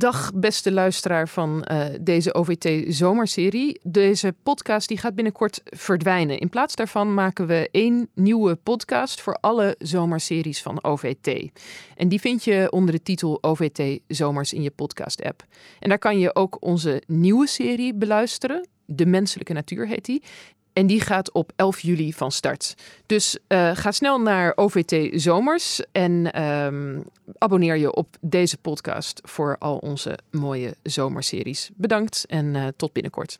Dag beste luisteraar van uh, deze OVT zomerserie. Deze podcast die gaat binnenkort verdwijnen. In plaats daarvan maken we één nieuwe podcast voor alle zomerseries van OVT. En die vind je onder de titel OVT Zomers in je podcast app. En daar kan je ook onze nieuwe serie beluisteren. De menselijke natuur heet die. En die gaat op 11 juli van start. Dus uh, ga snel naar OVT Zomers en um, abonneer je op deze podcast voor al onze mooie zomerseries. Bedankt en uh, tot binnenkort.